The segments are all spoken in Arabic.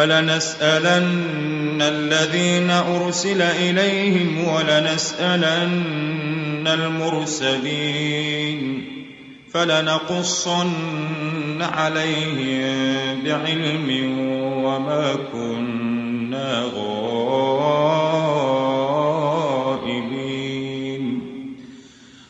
فلنسألن الذين أرسل إليهم ولنسألن المرسلين فلنقصن عليهم بعلم وما كنا غائبين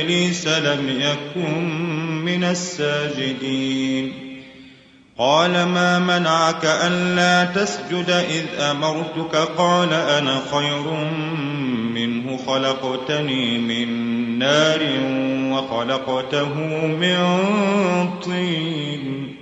إبليس لم يكن من الساجدين. قال ما منعك ألا تسجد إذ أمرتك؟ قال أنا خير منه خلقتني من نار وخلقته من طين.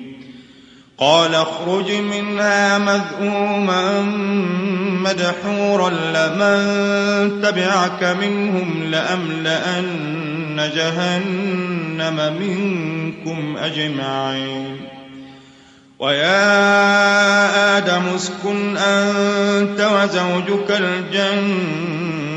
قال اخرج منها مذءوما مدحورا لمن تبعك منهم لأملأن جهنم منكم أجمعين. ويا آدم اسكن أنت وزوجك الجنة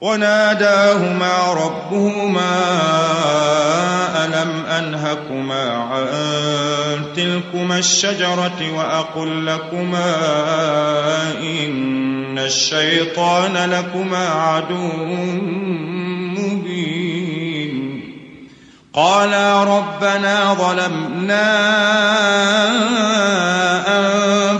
وناداهما ربهما ألم أنهكما عن تلكما الشجرة وأقل لكما إن الشيطان لكما عدو مبين. قالا ربنا ظلمنا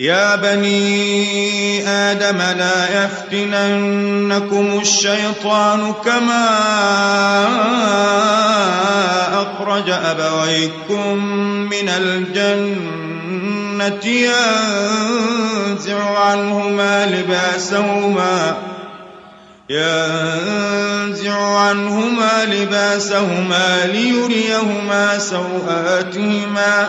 يا بني آدم لا يفتننكم الشيطان كما أخرج أبويكم من الجنة ينزع عنهما لباسهما ينزع عنهما لباسهما ليريهما سوآتهما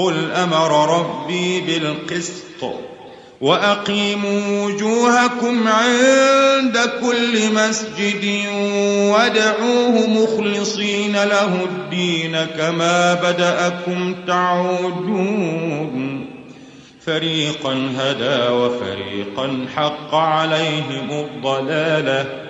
قل أمر ربي بالقسط واقيموا وجوهكم عند كل مسجد وادعوه مخلصين له الدين كما بداكم تعودون فريقا هدى وفريقا حق عليهم الضلاله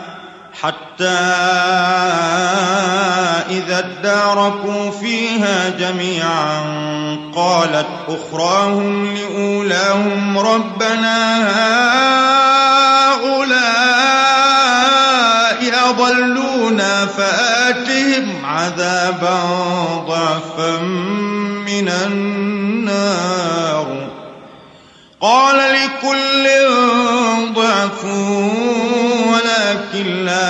حتى إذا اداركوا فيها جميعا قالت أخراهم لأولاهم ربنا هؤلاء أضلونا فآتهم عذابا ضعفا من النار. قال لكل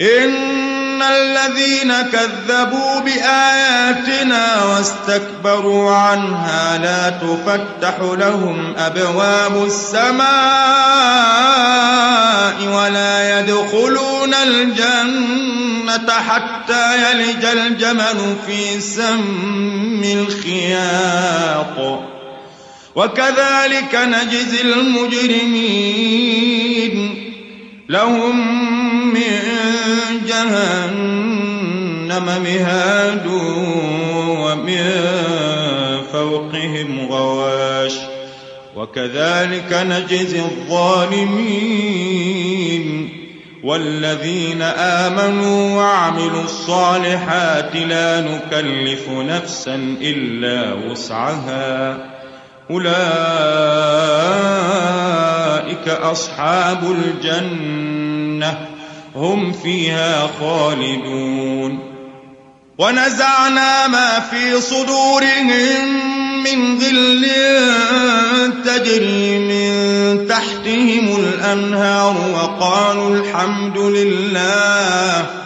إن الذين كذبوا بآياتنا واستكبروا عنها لا تفتح لهم أبواب السماء ولا يدخلون الجنة حتى يلج الجمل في سم الخياط. وكذلك نجزي المجرمين. لهم من جهنم مهاد ومن فوقهم غواش وكذلك نجزي الظالمين والذين آمنوا وعملوا الصالحات لا نكلف نفسا إلا وسعها أولئك أصحاب الجنة. هم فيها خالدون. ونزعنا ما في صدورهم من غل تجري من تحتهم الأنهار وقالوا الحمد لله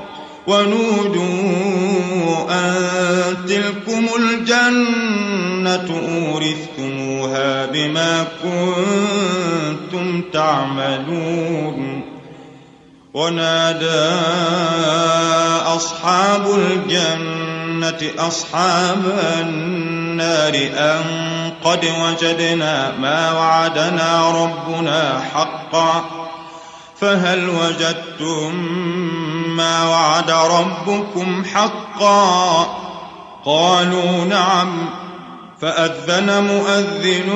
ونودوا أن تلكم الجنة أورثتموها بما كنتم تعملون. ونادى أصحاب الجنة أصحاب النار أن قد وجدنا ما وعدنا ربنا حقا. فهل وجدتم ما وعد ربكم حقا؟ قالوا نعم. فأذن مؤذن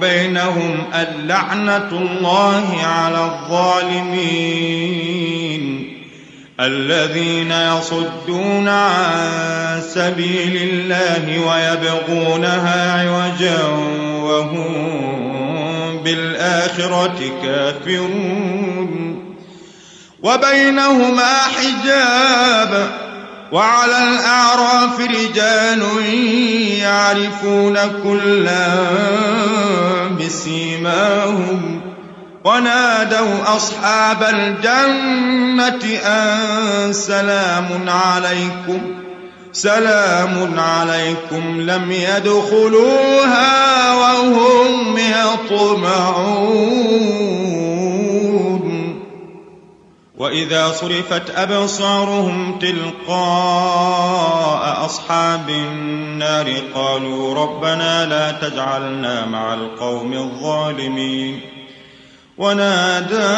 بينهم اللعنة الله على الظالمين الذين يصدون عن سبيل الله ويبغونها عوجا وهم بالآخرة كافرون. وبينهما حجاب. وعلى الأعراف رجال يعرفون كلا بسيماهم. ونادوا أصحاب الجنة أن سلام عليكم. سلام عليكم لم يدخلوها وهم يطمعون. وإذا صرفت أبصارهم تلقاء أصحاب النار قالوا ربنا لا تجعلنا مع القوم الظالمين. ونادى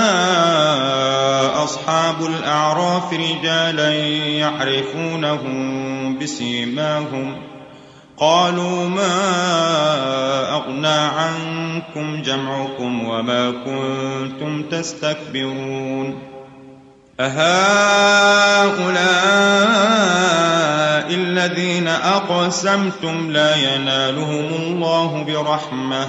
أصحاب الأعراف رجالا يعرفونهم بسيماهم قالوا ما أغنى عنكم جمعكم وما كنتم تستكبرون أهؤلاء الذين أقسمتم لا ينالهم الله برحمة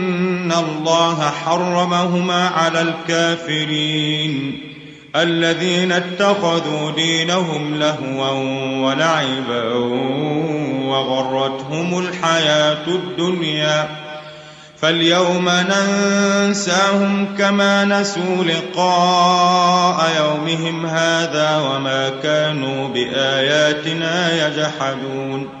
الله حرمهما على الكافرين الذين اتخذوا دينهم لهوا ولعبا وغرتهم الحياة الدنيا فاليوم ننساهم كما نسوا لقاء يومهم هذا وما كانوا بآياتنا يجحدون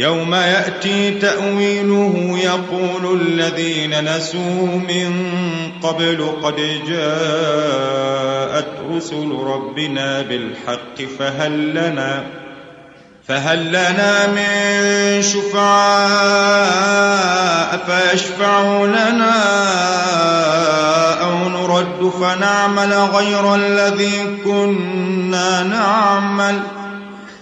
يوم يأتي تأويله يقول الذين نسوا من قبل قد جاءت رسل ربنا بالحق فهل لنا فهل لنا من شفعاء فيشفعوا لنا أو نرد فنعمل غير الذي كنا نعمل ۖ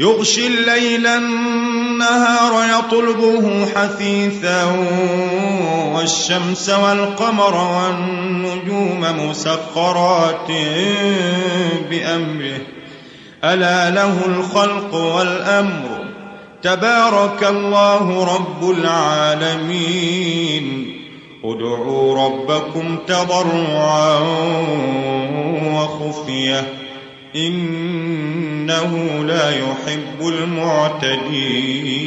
يغشي الليل النهار يطلبه حثيثا والشمس والقمر والنجوم مسخرات بأمره. ألا له الخلق والأمر. تبارك الله رب العالمين. ادعوا ربكم تضرعا وخفية. إنه لا يحب المعتدين.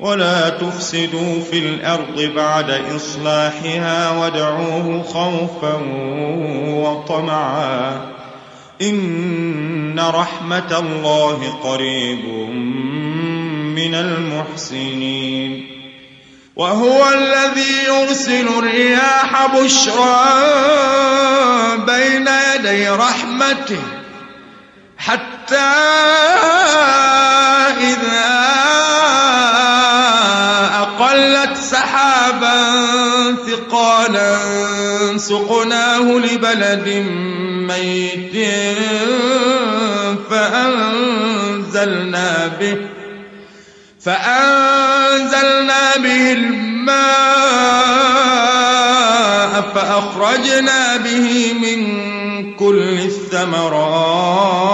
ولا تفسدوا في الأرض بعد إصلاحها وادعوه خوفا وطمعا. إن رحمة الله قريب من المحسنين. وهو الذي يرسل الرياح بشرا بين يدي رحمته. حتى إذا أقلت سحابا ثقالا سقناه لبلد ميت فأنزلنا به فأنزلنا به الماء فأخرجنا به من كل الثمرات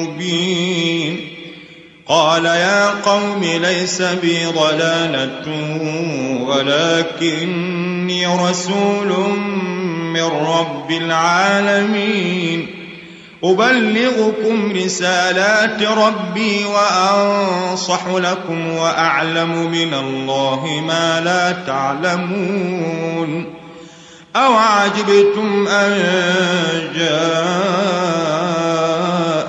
مبين قال يا قوم ليس بي ضلالة ولكني رسول من رب العالمين. أبلغكم رسالات ربي وأنصح لكم وأعلم من الله ما لا تعلمون. أو عجبتم أن جاءكم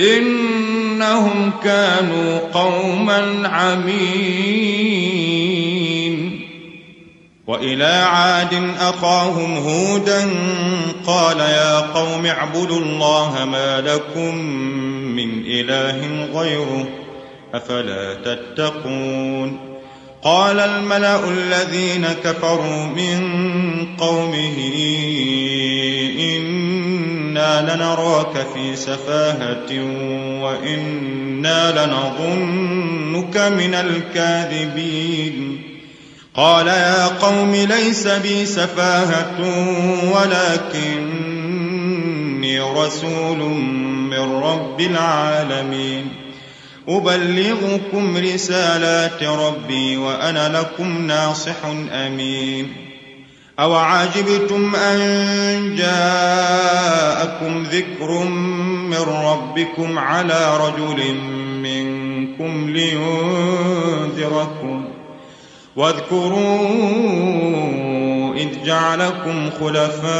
إنهم كانوا قوما عمين. وإلى عاد أخاهم هودا قال يا قوم اعبدوا الله ما لكم من إله غيره أفلا تتقون. قال الملأ الذين كفروا من قومه إنا لنراك في سفاهة وإنا لنظنك من الكاذبين قال يا قوم ليس بي سفاهة ولكني رسول من رب العالمين أبلغكم رسالات ربي وأنا لكم ناصح أمين أو عجبتم أن جاءكم ذكر من ربكم على رجل منكم لينذركم واذكروا إذ جعلكم خلفاء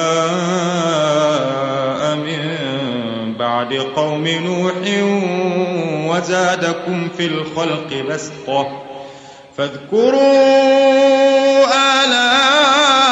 من بعد قوم نوح وزادكم في الخلق بسطة فاذكروا آلاء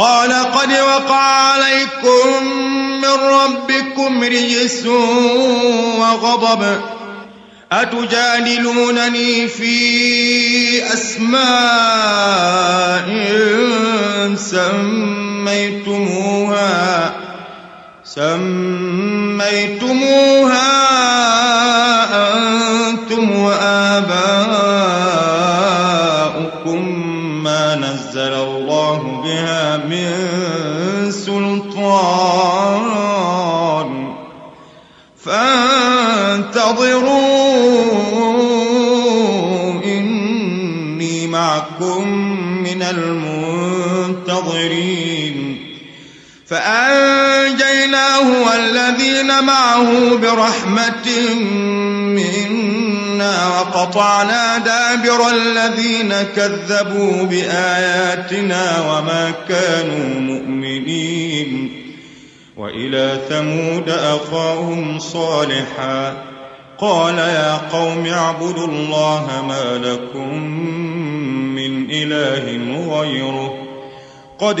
قال قد وقع عليكم من ربكم رجس وغضب. أتجادلونني في أسماء سميتموها. سميتموها فأنجيناه والذين معه برحمة منا وقطعنا دابر الذين كذبوا بآياتنا وما كانوا مؤمنين. وإلى ثمود أخاهم صالحا. قال يا قوم اعبدوا الله ما لكم من إله غيره. قد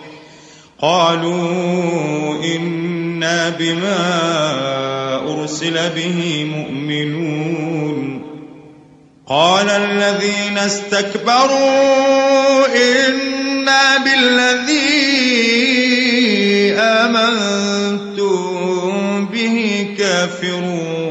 قالوا إنا بما أرسل به مؤمنون. قال الذين استكبروا إنا بالذي آمنتم به كافرون.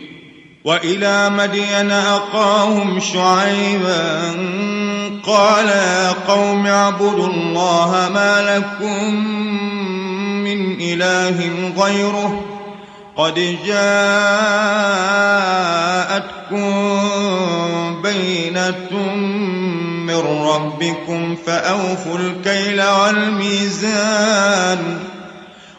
وإلى مدين أقاهم شعيبا قال يا قوم اعبدوا الله ما لكم من إله غيره قد جاءتكم بينة من ربكم فأوفوا الكيل والميزان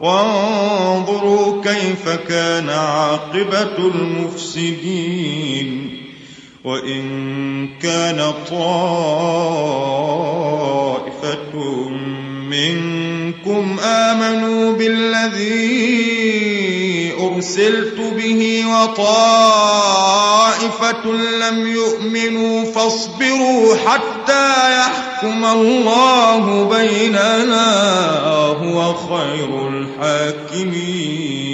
وانظروا كيف كان عاقبة المفسدين وإن كان طائفة منكم آمنوا بالذي أرسلت به وطائفة طائفة لم يؤمنوا فاصبروا حتى يحكم الله بيننا هو خير الحاكمين.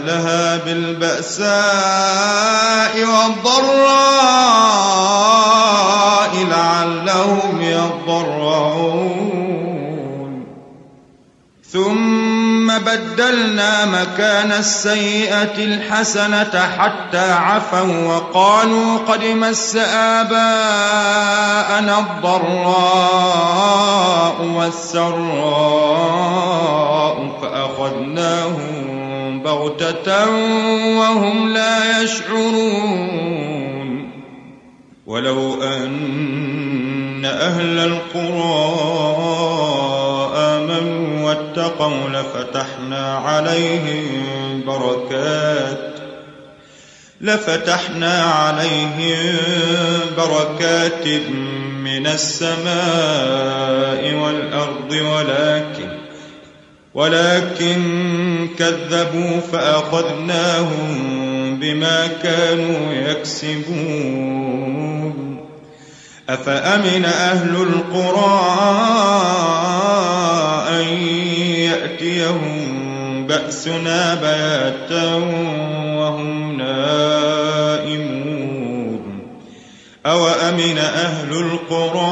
أهلها بالبأساء والضراء لعلهم يضرعون. ثم بدلنا مكان السيئة الحسنة حتى عفوا وقالوا قد مس آباءنا الضراء والسراء فأخذناهم بغتة وهم لا يشعرون. ولو أن أهل القرى آمنوا واتقوا لفتحنا عليهم بركات لفتحنا عليهم بركات من السماء والأرض ولكن ولكن كذبوا فأخذناهم بما كانوا يكسبون. أفأمن أهل القرى أن يأتيهم بأسنا بياتا وهم نائمون؟ أوأمن أهل القرى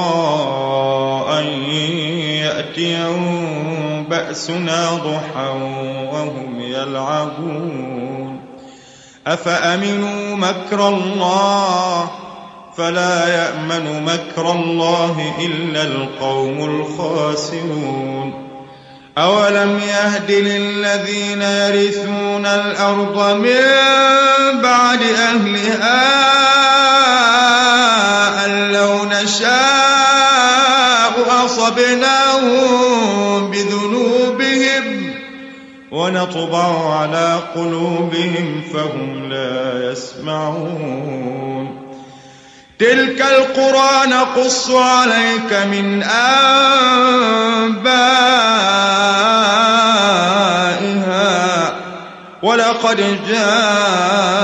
أن يأتيهم بأسنا ضحى وهم يلعبون. أفأمنوا مكر الله؟ فلا يأمن مكر الله إلا القوم الخاسرون. أولم يهد للذين يرثون الأرض من بعد أهلها أن لو نشاء أصبناهم ونطبع على قلوبهم فهم لا يسمعون. تلك القرى نقص عليك من أنبائها ولقد جاءتهم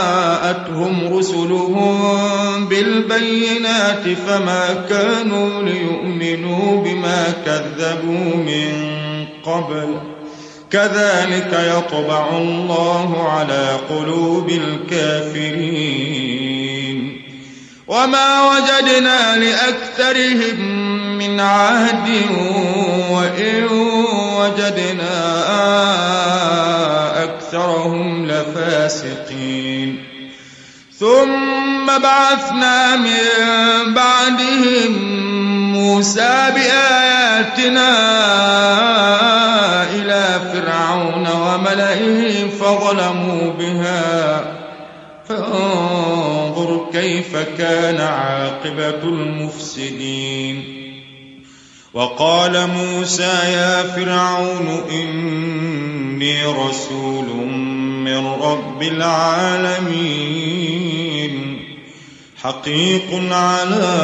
رسلهم بالبينات فما كانوا ليؤمنوا بما كذبوا من قبل. كذلك يطبع الله على قلوب الكافرين. وما وجدنا لأكثرهم من عهد وإن وجدنا أكثرهم لفاسقين. ثم بعثنا من بعدهم موسى بآياتنا إلى فرعون وملئه فظلموا بها. فانظر كيف كان عاقبة المفسدين. وقال موسى يا فرعون إني رسول من رب العالمين. حقيق على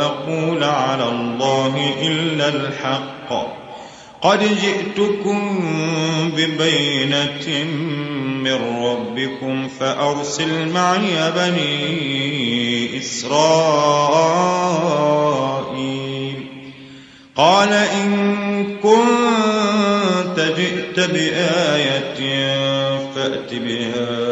أقول على الله إلا الحق. قد جئتكم ببينة من ربكم فأرسل معي بني إسرائيل. قال إن كنت جئت بآية فأت بها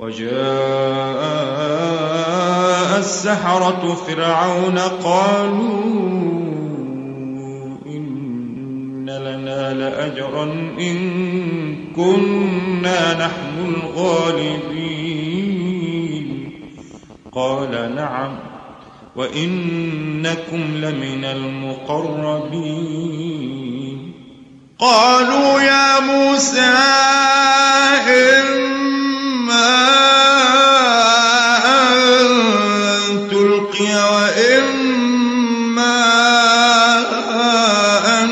وجاء السحرة فرعون قالوا إن لنا لأجرا إن كنا نحن الغالبين. قال نعم وإنكم لمن المقربين. قالوا يا موسى إما أن تلقي وإما أن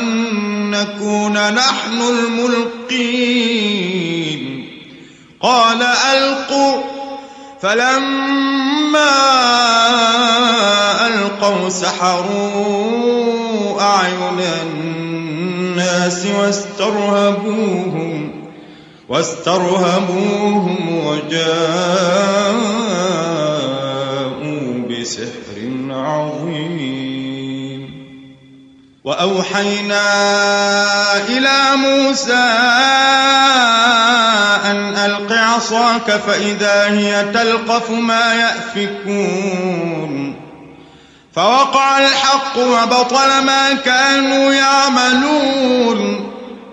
نكون نحن الملقين. قال ألقوا. فلما ألقوا سحروا أعين الناس واسترهبوهم. واسترهبوهم وجاءوا بسحر عظيم. وأوحينا إلى موسى أن ألق عصاك فإذا هي تلقف ما يأفكون. فوقع الحق وبطل ما كانوا يعملون.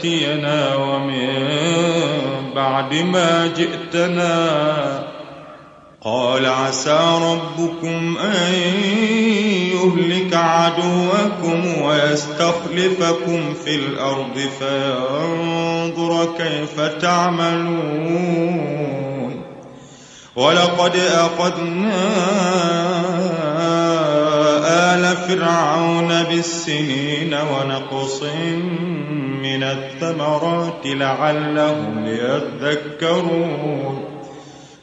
تأتينا ومن بعد ما جئتنا. قال عسى ربكم أن يهلك عدوكم ويستخلفكم في الأرض فينظر كيف تعملون. ولقد أخذنا آل فرعون بالسنين ونقص من الثمرات لعلهم يذكرون.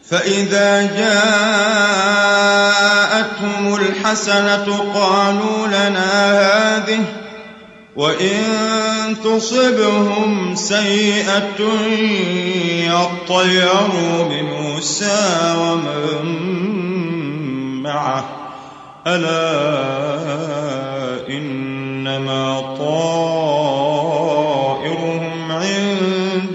فإذا جاءتهم الحسنة قالوا لنا هذه وإن تصبهم سيئة يطيروا بموسى ومن معه. ألا إنما طائرهم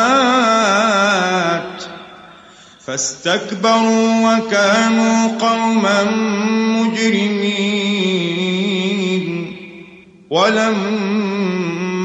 مفصلات فاستكبروا وكانوا قوما مجرمين ولما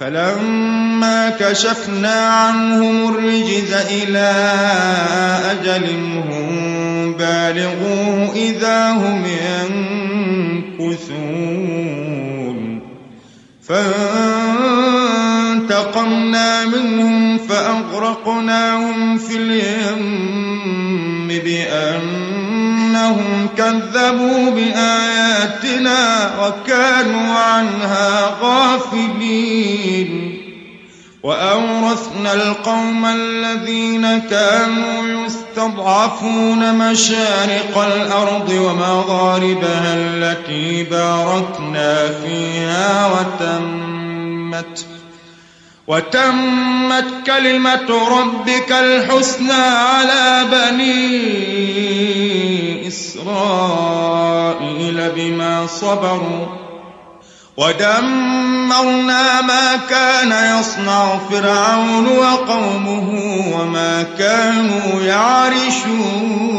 فلما كشفنا عنهم الرجز إلى أجل هم بالغوه إذا هم ينكثون. فانتقمنا منهم فأغرقناهم في اليم بأنهم كذبوا بآياتنا وكانوا عنها غافلين. وأورثنا القوم الذين كانوا يستضعفون مشارق الأرض ومغاربها التي باركنا فيها وتمت وتمت كلمة ربك الحسنى على بني إسرائيل بما صبروا ودمرنا ما كان يصنع فرعون وقومه وما كانوا يعرشون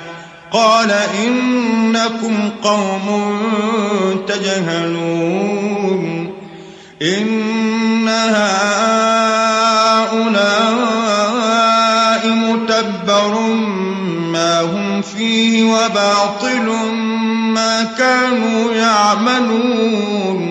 قال إنكم قوم تجهلون إن هؤلاء متبر ما هم فيه وباطل ما كانوا يعملون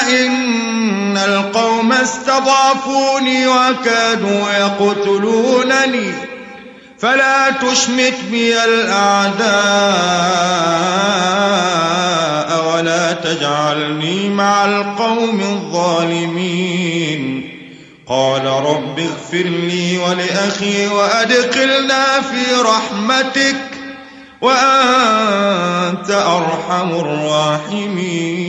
إن القوم استضعفوني وكادوا يقتلونني فلا تشمت بي الأعداء ولا تجعلني مع القوم الظالمين قال رب اغفر لي ولأخي وأدخلنا في رحمتك وأنت أرحم الراحمين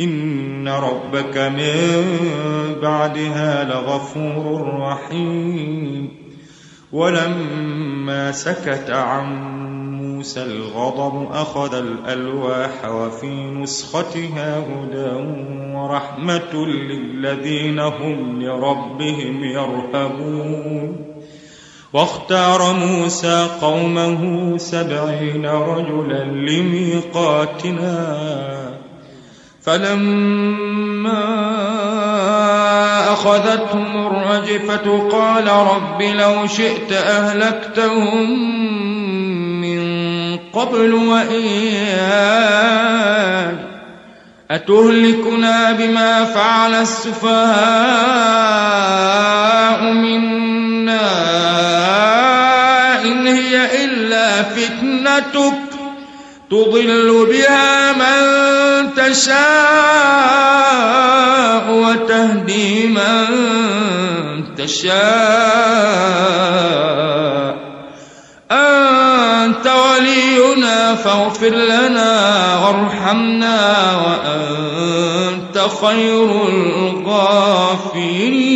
إن ربك من بعدها لغفور رحيم ولما سكت عن موسى الغضب أخذ الألواح وفي نسختها هدى ورحمة للذين هم لربهم يرهبون واختار موسى قومه سبعين رجلا لميقاتنا فلما أخذتهم الرجفة قال رب لو شئت أهلكتهم من قبل وإياي أتهلكنا بما فعل السفهاء منا إن هي إلا فتنتك تضل بها من تشاء وتهدي من تشاء. أنت ولينا فاغفر لنا وارحمنا وأنت خير الغافرين.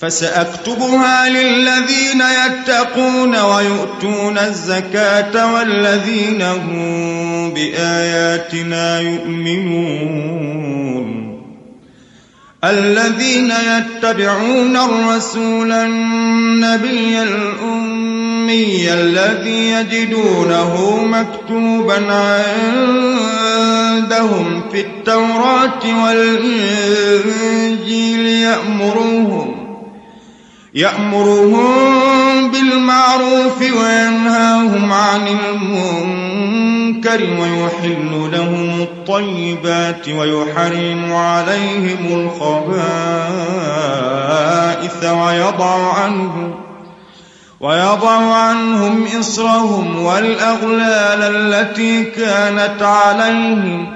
فسأكتبها للذين يتقون ويؤتون الزكاة والذين هم بآياتنا يؤمنون. الذين يتبعون الرسول النبي الأمي الذي يجدونه مكتوبا عندهم في التوراة والإنجيل يأمرهم يأمرهم بالمعروف وينهاهم عن المنكر ويحل لهم الطيبات ويحرم عليهم الخبائث ويضع عنهم ويضع عنهم إصرهم والأغلال التي كانت عليهم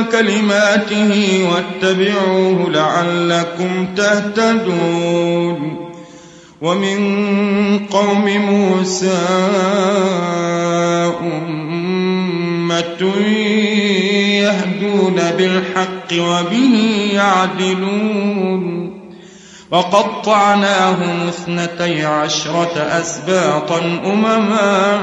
وكلماته واتبعوه لعلكم تهتدون. ومن قوم موسى أمة يهدون بالحق وبه يعدلون. وقطعناهم اثنتي عشرة أسباطا أمما.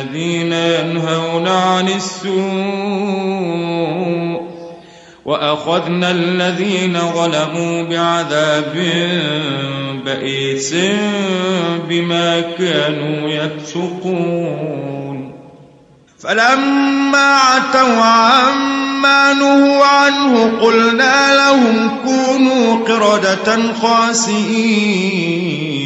الذين ينهون عن السوء وأخذنا الذين ظلموا بعذاب بئيس بما كانوا يفسقون. فلما عتوا عما نهوا عنه قلنا لهم كونوا قردة خاسئين.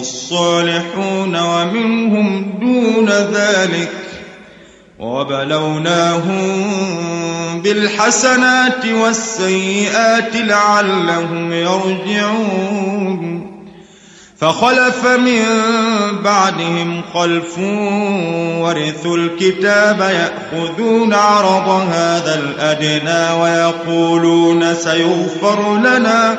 الصالحون ومنهم دون ذلك وبلوناهم بالحسنات والسيئات لعلهم يرجعون فخلف من بعدهم خلف ورثوا الكتاب يأخذون عرض هذا الأدنى ويقولون سيغفر لنا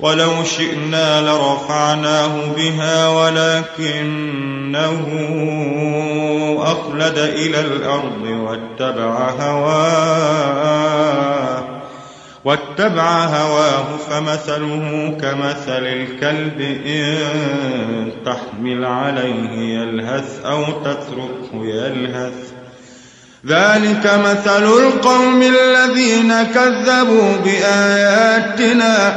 ولو شئنا لرفعناه بها ولكنه أخلد إلى الأرض واتبع هواه واتبع هواه فمثله كمثل الكلب إن تحمل عليه يلهث أو تتركه يلهث. ذلك مثل القوم الذين كذبوا بآياتنا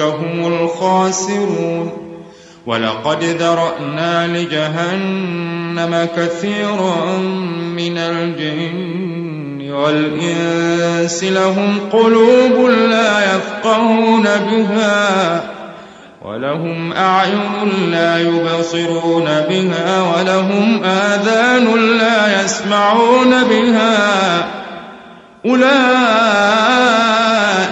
هم الخاسرون. ولقد ذرأنا لجهنم كثيرا من الجن والإنس لهم قلوب لا يفقهون بها ولهم أعين لا يبصرون بها ولهم آذان لا يسمعون بها.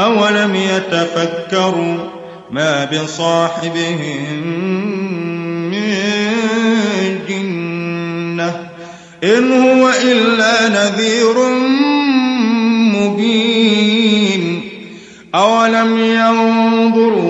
أولم يتفكروا ما بصاحبهم من جنة إن هو إلا نذير مبين أولم ينظروا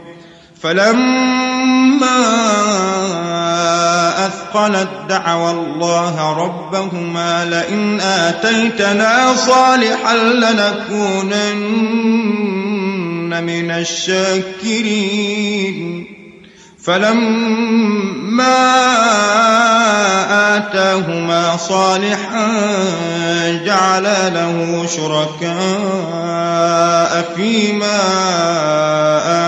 فلما أثقلت دعوى الله ربهما لئن آتيتنا صالحا لنكونن من الشاكرين. فلما آتاهما صالحا جعل له شركاء فيما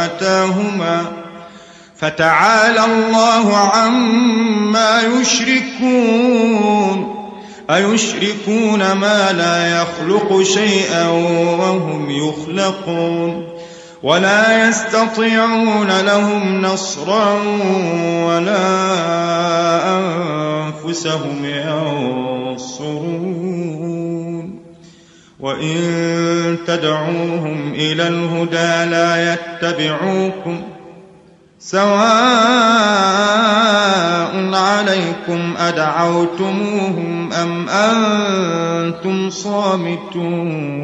آتاهما فتعالى الله عما يشركون أيشركون ما لا يخلق شيئا وهم يخلقون ولا يستطيعون لهم نصرا ولا أنفسهم ينصرون. وإن تدعوهم إلى الهدى لا يتبعوكم سواء عليكم أدعوتموهم أم أنتم صامتون.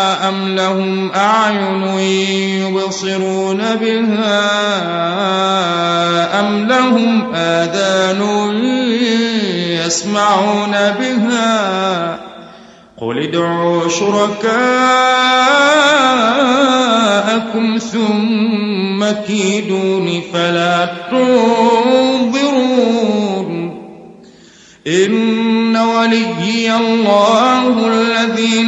أم لهم أعين يبصرون بها أم لهم آذان يسمعون بها قل ادعوا شركاءكم ثم كيدون فلا تنظرون إن وليي الله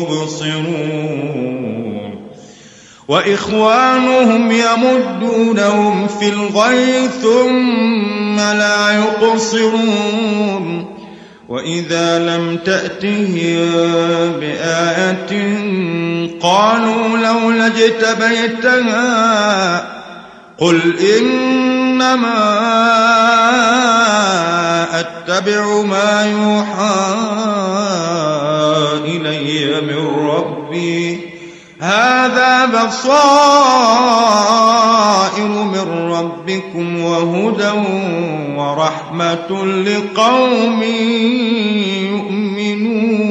مبصرون وإخوانهم يمدونهم في الغي ثم لا يقصرون. وإذا لم تأتهم بآية قالوا لولا اجتبيتها قل إنما أتبع ما يوحى إلي من ربي. هذا بصائر من ربكم وهدى ورحمة لقوم يؤمنون.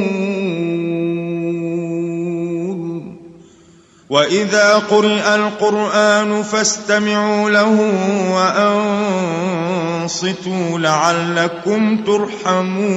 وإذا قرئ القرآن فاستمعوا له وأنصتوا لعلكم ترحمون.